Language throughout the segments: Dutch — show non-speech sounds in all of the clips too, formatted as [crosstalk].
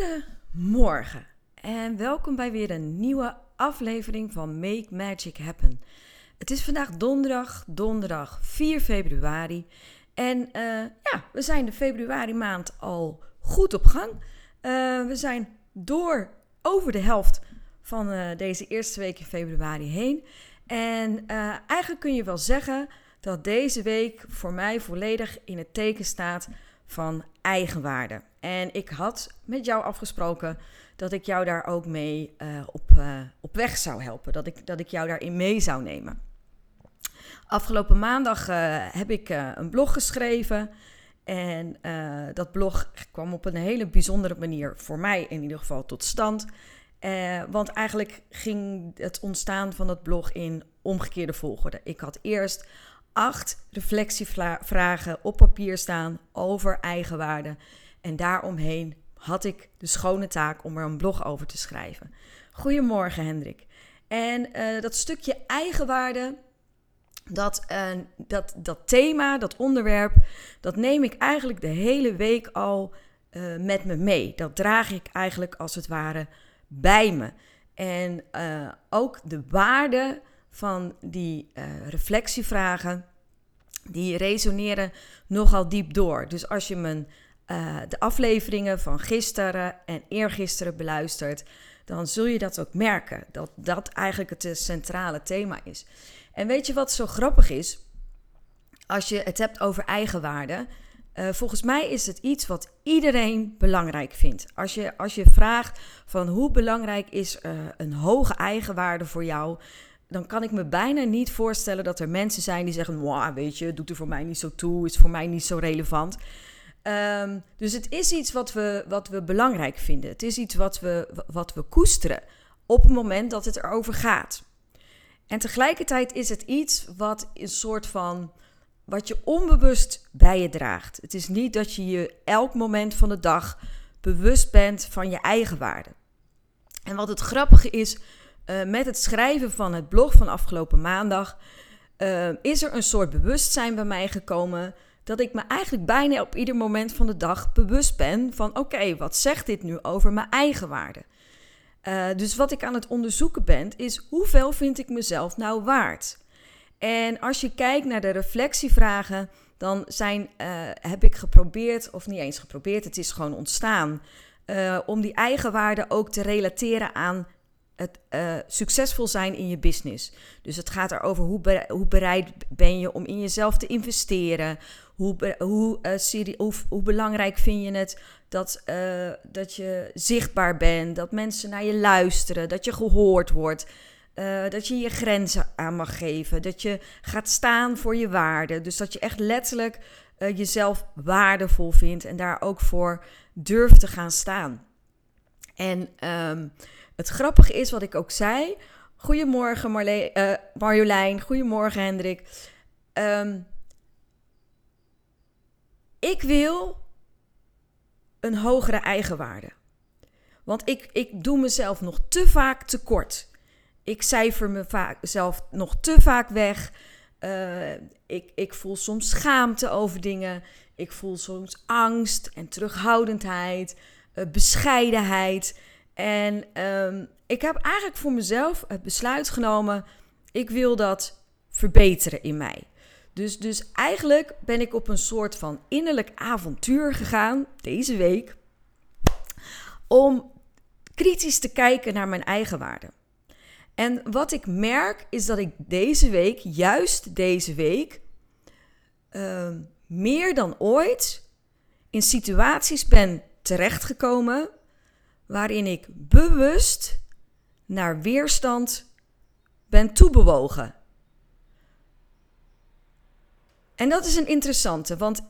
Goedemorgen en welkom bij weer een nieuwe aflevering van Make Magic Happen. Het is vandaag donderdag, donderdag 4 februari. En eh, ja, we zijn de februari maand al goed op gang. Eh, we zijn door over de helft van uh, deze eerste week in februari heen. En eigenlijk kun je wel zeggen dat deze week voor mij volledig in het teken staat van eigenwaarde. En ik had met jou afgesproken dat ik jou daar ook mee uh, op, uh, op weg zou helpen. Dat ik, dat ik jou daarin mee zou nemen. Afgelopen maandag uh, heb ik een blog geschreven. En dat blog kwam op een hele bijzondere manier, voor mij in ieder geval, tot stand. want eigenlijk ging het ontstaan van dat blog in omgekeerde volgorde. Ik had eerst acht reflectievragen op papier staan over eigenwaarde. En daaromheen had ik de schone taak om er een blog over te schrijven. Goedemorgen, Hendrik. En uh, dat stukje eigenwaarde, dat, uh, dat, dat thema, dat onderwerp, dat neem ik eigenlijk de hele week al uh, met me mee. Dat draag ik eigenlijk als het ware bij me. En ook de waarde van die reflectievragen, die resoneren nogal diep door. Dus als je mijn uh, de afleveringen van gisteren en eergisteren beluistert, dan zul je dat ook merken. Dat dat eigenlijk het centrale thema is. En weet je wat zo grappig is? Als je het hebt over eigenwaarde. Uh, volgens mij is het iets wat iedereen belangrijk vindt. Als je, als je vraagt van hoe belangrijk is een hoge eigenwaarde voor jou, dan kan ik me bijna niet voorstellen dat er mensen zijn die zeggen: weet je, doet er voor mij niet zo toe, is voor mij niet zo relevant. Um, dus het is iets wat we, wat we belangrijk vinden. Het is iets wat we, wat we koesteren op het moment dat het erover gaat. En tegelijkertijd is het iets wat een soort van. wat je onbewust bij je draagt. Het is niet dat je je elk moment van de dag bewust bent van je eigen waarde. En wat het grappige is uh, met het schrijven van het blog van afgelopen maandag. Uh, is er een soort bewustzijn bij mij gekomen dat ik me eigenlijk bijna op ieder moment van de dag bewust ben van: oké, wat zegt dit nu over mijn eigen waarde? Uh, dus wat ik aan het onderzoeken ben, is hoeveel vind ik mezelf nou waard? En als je kijkt naar de reflectievragen, dan zijn, uh, heb ik geprobeerd, of niet eens geprobeerd, het is gewoon ontstaan, uh, om die eigenwaarde ook te relateren aan het succesvol zijn in je business. Dus het gaat erover hoe bereid ben je om in jezelf te investeren. Hoe, uh, hoe, hoe, belangrijk vind je het dat, uh, dat je zichtbaar bent, dat mensen naar je luisteren, dat je gehoord wordt. dat je je grenzen aan mag geven. Dat je gaat staan voor je waarden. Dus dat je echt letterlijk jezelf waardevol vindt en daar ook voor durft te gaan staan. En um, het grappige is wat ik ook zei. Goedemorgen Marjolein, goedemorgen Hendrik. Um, ik wil een hogere eigenwaarde. Want ik, ik doe mezelf nog te vaak tekort. Ik cijfer mezelf nog te vaak weg. Uh, ik, ik voel soms schaamte over dingen. Ik voel soms angst en terughoudendheid, uh, bescheidenheid. En um, ik heb eigenlijk voor mezelf het besluit genomen: ik wil dat verbeteren in mij. Dus, dus eigenlijk ben ik op een soort van innerlijk avontuur gegaan deze week. Om kritisch te kijken naar mijn eigen waarde. En wat ik merk is dat ik deze week, juist deze week, uh, meer dan ooit in situaties ben terechtgekomen waarin ik bewust naar weerstand ben toebewogen. En dat is een interessante, want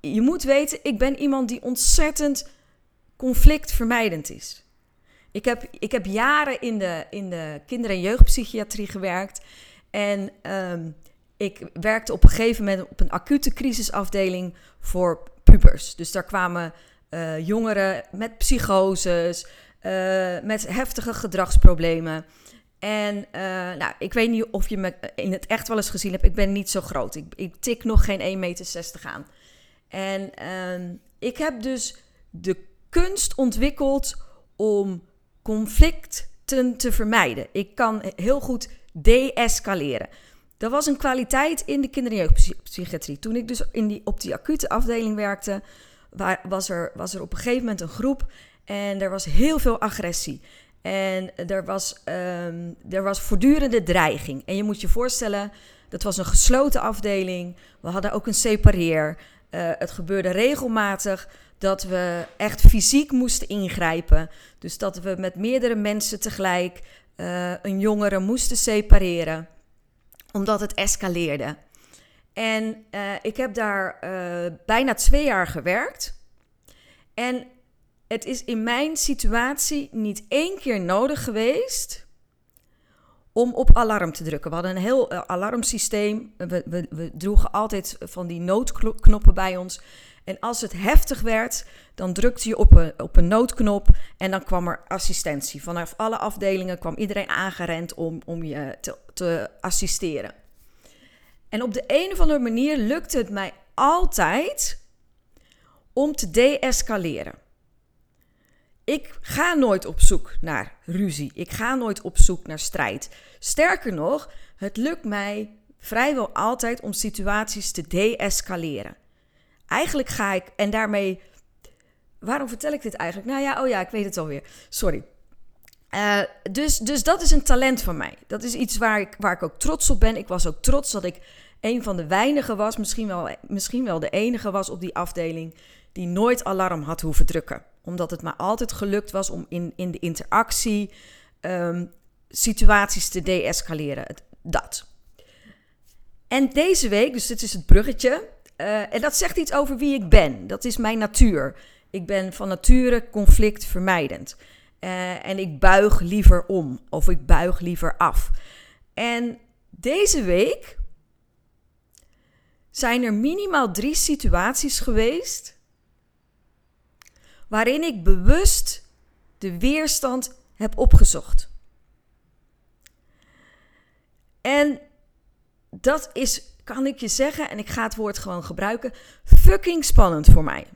je moet weten, ik ben iemand die ontzettend conflictvermijdend is. Ik heb, ik heb jaren in de, in de kinder- en jeugdpsychiatrie gewerkt. En um, ik werkte op een gegeven moment op een acute crisisafdeling voor pubers. Dus daar kwamen uh, jongeren met psychoses, uh, met heftige gedragsproblemen. En uh, nou, ik weet niet of je me in het echt wel eens gezien hebt. Ik ben niet zo groot. Ik, ik tik nog geen 1,60 meter aan. En uh, ik heb dus de kunst ontwikkeld om conflicten te vermijden. Ik kan heel goed de-escaleren. Dat was een kwaliteit in de kinder- en jeugdpsychiatrie. Toen ik dus in die, op die acute afdeling werkte, was, er, was er op een gegeven moment een groep en er was heel veel agressie. En er was, um, er was voortdurende dreiging. En je moet je voorstellen, dat was een gesloten afdeling. We hadden ook een separeer. Uh, het gebeurde regelmatig dat we echt fysiek moesten ingrijpen. Dus dat we met meerdere mensen tegelijk uh, een jongere moesten separeren, omdat het escaleerde. En uh, ik heb daar bijna twee jaar gewerkt. En het is in mijn situatie niet één keer nodig geweest om op alarm te drukken. We hadden een heel alarmsysteem. We, we, we droegen altijd van die noodknoppen bij ons. En als het heftig werd, dan drukte je op een, op een noodknop en dan kwam er assistentie. Vanaf alle afdelingen kwam iedereen aangerend om, om je te, te assisteren. En op de een of andere manier lukte het mij altijd om te deescaleren. Ik ga nooit op zoek naar ruzie. Ik ga nooit op zoek naar strijd. Sterker nog, het lukt mij vrijwel altijd om situaties te deescaleren. Eigenlijk ga ik, en daarmee. Waarom vertel ik dit eigenlijk? Nou ja, oh ja, ik weet het alweer. Sorry. Uh, dus, dus dat is een talent van mij. Dat is iets waar ik, waar ik ook trots op ben. Ik was ook trots dat ik een van de weinigen was, misschien wel, misschien wel de enige was op die afdeling, die nooit alarm had hoeven drukken. Omdat het me altijd gelukt was om in, in de interactie um, situaties te deescaleren. Dat. En deze week, dus dit is het bruggetje, uh, en dat zegt iets over wie ik ben. Dat is mijn natuur. Ik ben van nature conflictvermijdend. Uh, en ik buig liever om of ik buig liever af. En deze week zijn er minimaal drie situaties geweest waarin ik bewust de weerstand heb opgezocht. En dat is kan ik je zeggen, en ik ga het woord gewoon gebruiken, fucking spannend voor mij.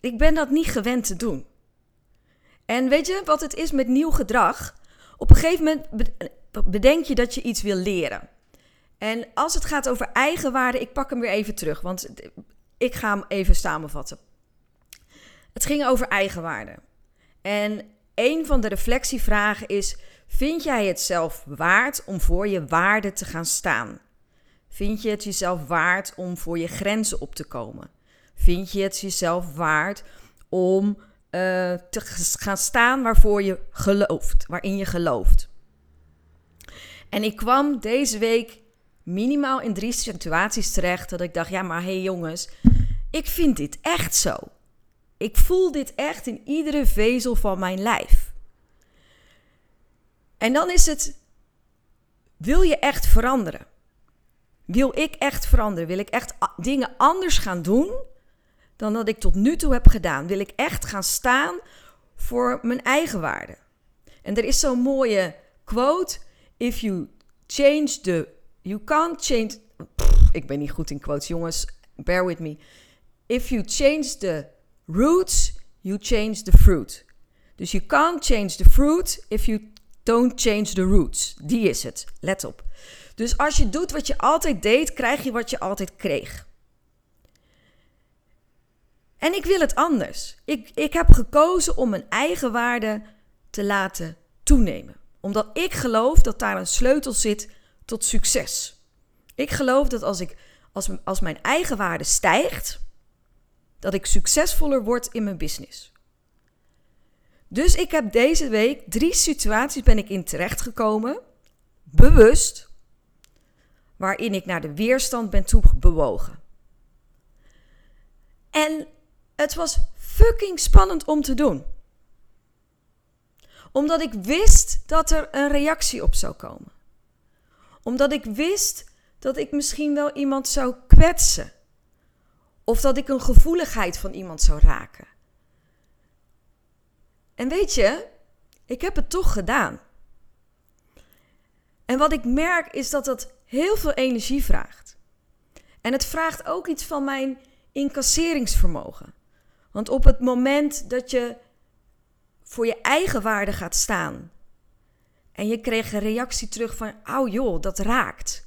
Ik ben dat niet gewend te doen. En weet je wat het is met nieuw gedrag? Op een gegeven moment bedenk je dat je iets wil leren. En als het gaat over eigenwaarde, ik pak hem weer even terug, want ik ga hem even samenvatten. Het ging over eigenwaarde. En een van de reflectievragen is: Vind jij het zelf waard om voor je waarde te gaan staan? Vind je het jezelf waard om voor je grenzen op te komen? Vind je het jezelf waard om uh, te gaan staan waarvoor je gelooft, waarin je gelooft? En ik kwam deze week minimaal in drie situaties terecht dat ik dacht: ja, maar hé hey jongens, ik vind dit echt zo. Ik voel dit echt in iedere vezel van mijn lijf. En dan is het, wil je echt veranderen? Wil ik echt veranderen? Wil ik echt dingen anders gaan doen dan dat ik tot nu toe heb gedaan? Wil ik echt gaan staan voor mijn eigen waarde? En er is zo'n mooie quote: If you change the. You can't change. ik ben niet goed in quotes, jongens. Bear with me. If you change the roots, you change the fruit. Dus you can't change the fruit if you Don't change the roots. Die is het. Let op. Dus als je doet wat je altijd deed, krijg je wat je altijd kreeg. En ik wil het anders. Ik, ik heb gekozen om mijn eigen waarde te laten toenemen. Omdat ik geloof dat daar een sleutel zit tot succes. Ik geloof dat als, ik, als, als mijn eigen waarde stijgt, dat ik succesvoller word in mijn business. Dus ik heb deze week drie situaties ben ik in terechtgekomen, bewust, waarin ik naar de weerstand ben toe bewogen. En het was fucking spannend om te doen. Omdat ik wist dat er een reactie op zou komen. Omdat ik wist dat ik misschien wel iemand zou kwetsen. Of dat ik een gevoeligheid van iemand zou raken. En weet je, ik heb het toch gedaan. En wat ik merk is dat dat heel veel energie vraagt. En het vraagt ook iets van mijn incasseringsvermogen. Want op het moment dat je voor je eigen waarde gaat staan en je kreeg een reactie terug van, oh joh, dat raakt.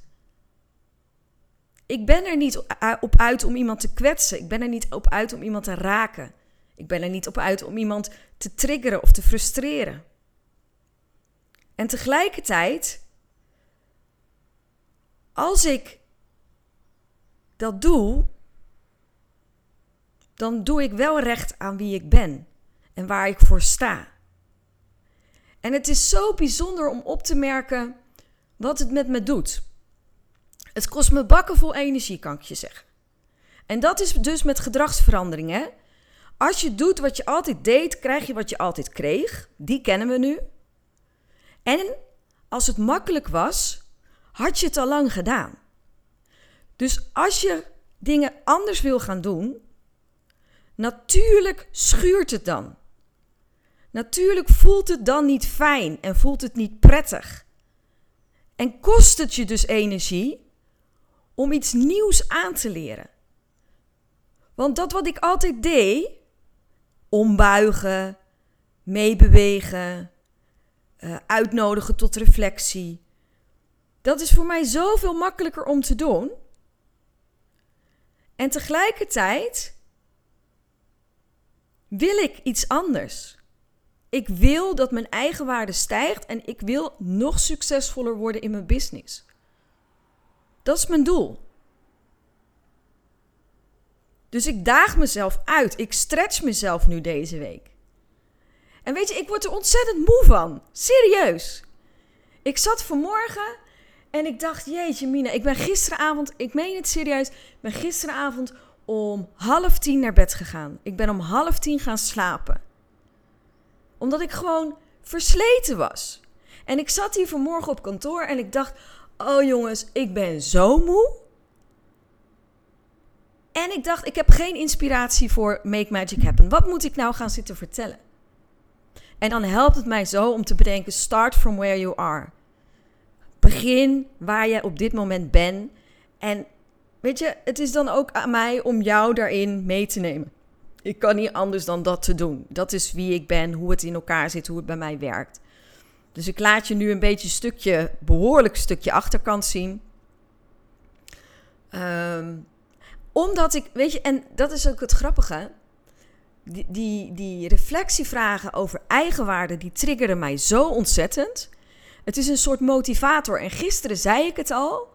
Ik ben er niet op uit om iemand te kwetsen. Ik ben er niet op uit om iemand te raken. Ik ben er niet op uit om iemand te triggeren of te frustreren. En tegelijkertijd, als ik dat doe, dan doe ik wel recht aan wie ik ben en waar ik voor sta. En het is zo bijzonder om op te merken wat het met me doet. Het kost me bakken vol energie, kan ik je zeggen. En dat is dus met gedragsverandering. Als je doet wat je altijd deed, krijg je wat je altijd kreeg. Die kennen we nu. En als het makkelijk was, had je het al lang gedaan. Dus als je dingen anders wil gaan doen, natuurlijk schuurt het dan. Natuurlijk voelt het dan niet fijn en voelt het niet prettig. En kost het je dus energie om iets nieuws aan te leren. Want dat wat ik altijd deed, ombuigen, meebewegen, uh, uitnodigen tot reflectie, dat is voor mij zoveel makkelijker om te doen. En tegelijkertijd wil ik iets anders. Ik wil dat mijn eigen waarde stijgt en ik wil nog succesvoller worden in mijn business. Dat is mijn doel. Dus ik daag mezelf uit. Ik stretch mezelf nu deze week. En weet je, ik word er ontzettend moe van. Serieus. Ik zat vanmorgen en ik dacht, jeetje Mina, ik ben gisteravond, ik meen het serieus, ik ben gisteravond om half tien naar bed gegaan. Ik ben om half tien gaan slapen. Omdat ik gewoon versleten was. En ik zat hier vanmorgen op kantoor en ik dacht, oh jongens, ik ben zo moe. En ik dacht, ik heb geen inspiratie voor Make Magic Happen. Wat moet ik nou gaan zitten vertellen? En dan helpt het mij zo om te bedenken: start from where you are. Begin waar je op dit moment bent. En weet je, het is dan ook aan mij om jou daarin mee te nemen. Ik kan niet anders dan dat te doen. Dat is wie ik ben, hoe het in elkaar zit, hoe het bij mij werkt. Dus ik laat je nu een beetje een stukje, behoorlijk stukje achterkant zien. Um, omdat ik, weet je, en dat is ook het grappige. Die, die, die reflectievragen over eigenwaarde, die triggeren mij zo ontzettend. Het is een soort motivator. En gisteren zei ik het al.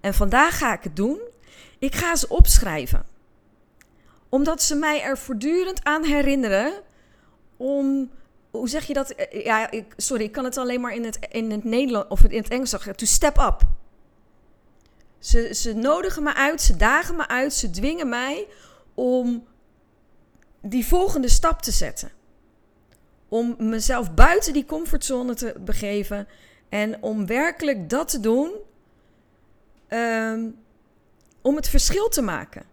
En vandaag ga ik het doen. Ik ga ze opschrijven. Omdat ze mij er voortdurend aan herinneren om hoe zeg je dat? Ja, ik, sorry, ik kan het alleen maar in het, in het Nederlands of in het Engels zeggen. To step up. Ze, ze nodigen me uit, ze dagen me uit, ze dwingen mij om die volgende stap te zetten. Om mezelf buiten die comfortzone te begeven en om werkelijk dat te doen, um, om het verschil te maken.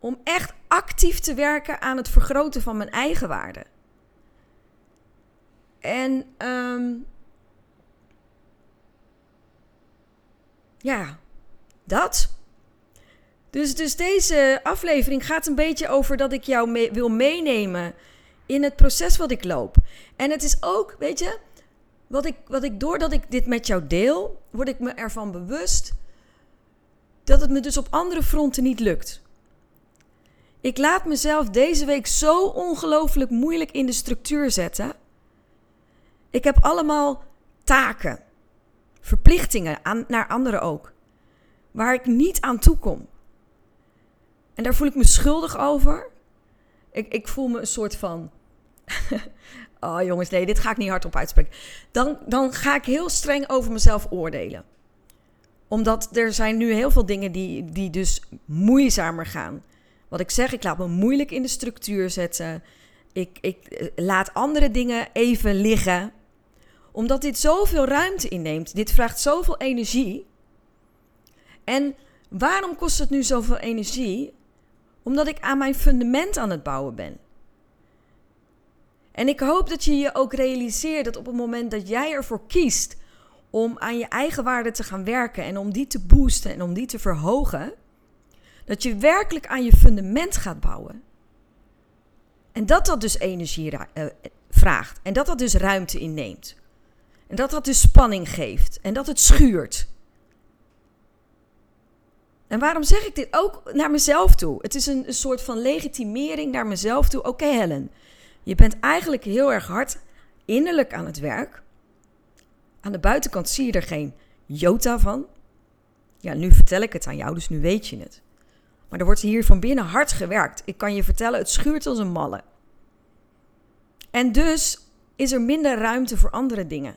Om echt actief te werken aan het vergroten van mijn eigen waarde. En um, ja, dat. Dus, dus deze aflevering gaat een beetje over dat ik jou wil meenemen in het proces wat ik loop. En het is ook, weet je, wat ik, wat ik doordat ik dit met jou deel, word ik me ervan bewust dat het me dus op andere fronten niet lukt. Ik laat mezelf deze week zo ongelooflijk moeilijk in de structuur zetten. Ik heb allemaal taken, verplichtingen aan, naar anderen ook waar ik niet aan toe kom. En daar voel ik me schuldig over. Ik, ik voel me een soort van. [laughs] oh jongens, nee, dit ga ik niet hardop uitspreken. Dan, dan ga ik heel streng over mezelf oordelen. Omdat er zijn nu heel veel dingen die, die dus moeizamer gaan. Wat ik zeg, ik laat me moeilijk in de structuur zetten. Ik, ik eh, laat andere dingen even liggen. Omdat dit zoveel ruimte inneemt. Dit vraagt zoveel energie. En waarom kost het nu zoveel energie? Omdat ik aan mijn fundament aan het bouwen ben. En ik hoop dat je je ook realiseert dat op het moment dat jij ervoor kiest om aan je eigen waarde te gaan werken en om die te boosten en om die te verhogen, dat je werkelijk aan je fundament gaat bouwen. En dat dat dus energie uh, vraagt. En dat dat dus ruimte inneemt. En dat dat dus spanning geeft. En dat het schuurt. En waarom zeg ik dit ook naar mezelf toe? Het is een, een soort van legitimering naar mezelf toe. Oké, Helen, je bent eigenlijk heel erg hard innerlijk aan het werk. Aan de buitenkant zie je er geen jota van. Ja, nu vertel ik het aan jou, dus nu weet je het. Maar er wordt hier van binnen hard gewerkt. Ik kan je vertellen, het schuurt als een malle. En dus is er minder ruimte voor andere dingen.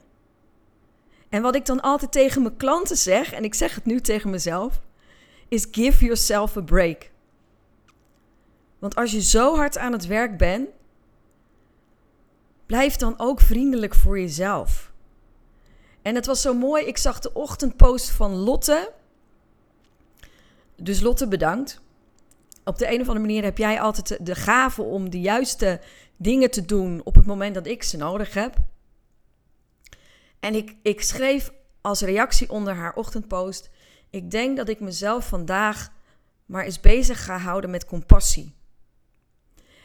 En wat ik dan altijd tegen mijn klanten zeg, en ik zeg het nu tegen mezelf, is give yourself a break. Want als je zo hard aan het werk bent, blijf dan ook vriendelijk voor jezelf. En het was zo mooi, ik zag de ochtendpost van Lotte. Dus Lotte, bedankt. Op de een of andere manier heb jij altijd de gave om de juiste dingen te doen op het moment dat ik ze nodig heb. En ik, ik schreef als reactie onder haar ochtendpost: Ik denk dat ik mezelf vandaag maar eens bezig ga houden met compassie.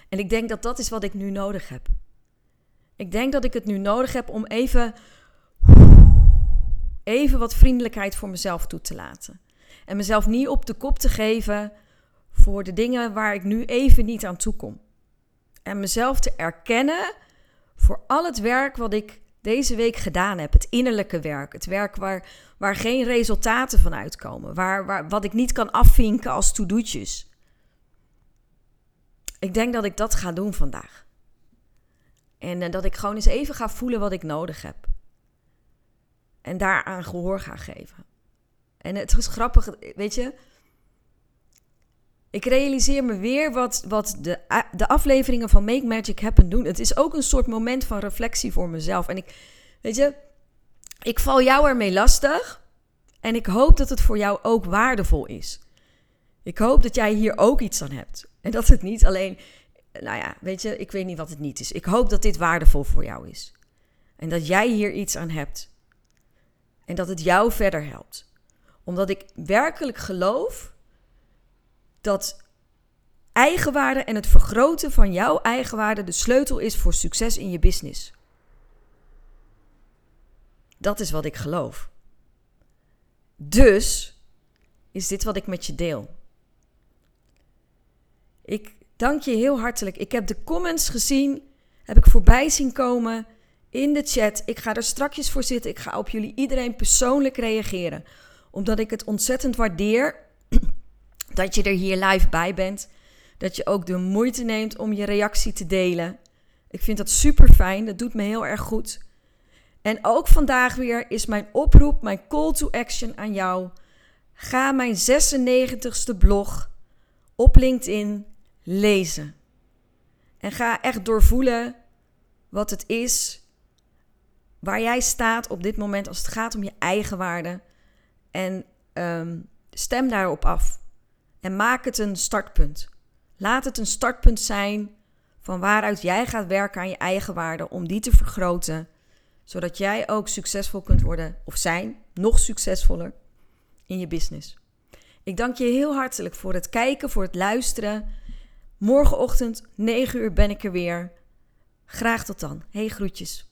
En ik denk dat dat is wat ik nu nodig heb. Ik denk dat ik het nu nodig heb om even, even wat vriendelijkheid voor mezelf toe te laten. En mezelf niet op de kop te geven voor de dingen waar ik nu even niet aan toe kom. En mezelf te erkennen voor al het werk wat ik deze week gedaan heb. Het innerlijke werk. Het werk waar, waar geen resultaten van uitkomen. Waar, waar, wat ik niet kan afvinken als to-do'tjes. Ik denk dat ik dat ga doen vandaag. En uh, dat ik gewoon eens even ga voelen wat ik nodig heb. En daaraan gehoor ga geven. En het is grappig, weet je. Ik realiseer me weer wat, wat de, de afleveringen van Make Magic Happen doen. Het is ook een soort moment van reflectie voor mezelf. En ik, weet je, ik val jou ermee lastig. En ik hoop dat het voor jou ook waardevol is. Ik hoop dat jij hier ook iets aan hebt. En dat het niet alleen, nou ja, weet je, ik weet niet wat het niet is. Ik hoop dat dit waardevol voor jou is. En dat jij hier iets aan hebt. En dat het jou verder helpt. Omdat ik werkelijk geloof dat eigenwaarde en het vergroten van jouw eigenwaarde de sleutel is voor succes in je business. Dat is wat ik geloof. Dus is dit wat ik met je deel. Ik dank je heel hartelijk. Ik heb de comments gezien, heb ik voorbij zien komen in de chat. Ik ga er strakjes voor zitten. Ik ga op jullie iedereen persoonlijk reageren, omdat ik het ontzettend waardeer [clears throat] dat je er hier live bij bent. Dat je ook de moeite neemt om je reactie te delen. Ik vind dat super fijn. Dat doet me heel erg goed. En ook vandaag weer is mijn oproep, mijn call to action aan jou. Ga mijn 96ste blog op LinkedIn lezen. En ga echt doorvoelen wat het is waar jij staat op dit moment als het gaat om je eigen waarde. En um, stem daarop af. En maak het een startpunt. Laat het een startpunt zijn van waaruit jij gaat werken aan je eigen waarde om die te vergroten, zodat jij ook succesvol kunt worden of zijn, nog succesvoller in je business. Ik dank je heel hartelijk voor het kijken, voor het luisteren. Morgenochtend 9 uur ben ik er weer. Graag tot dan. Hey groetjes.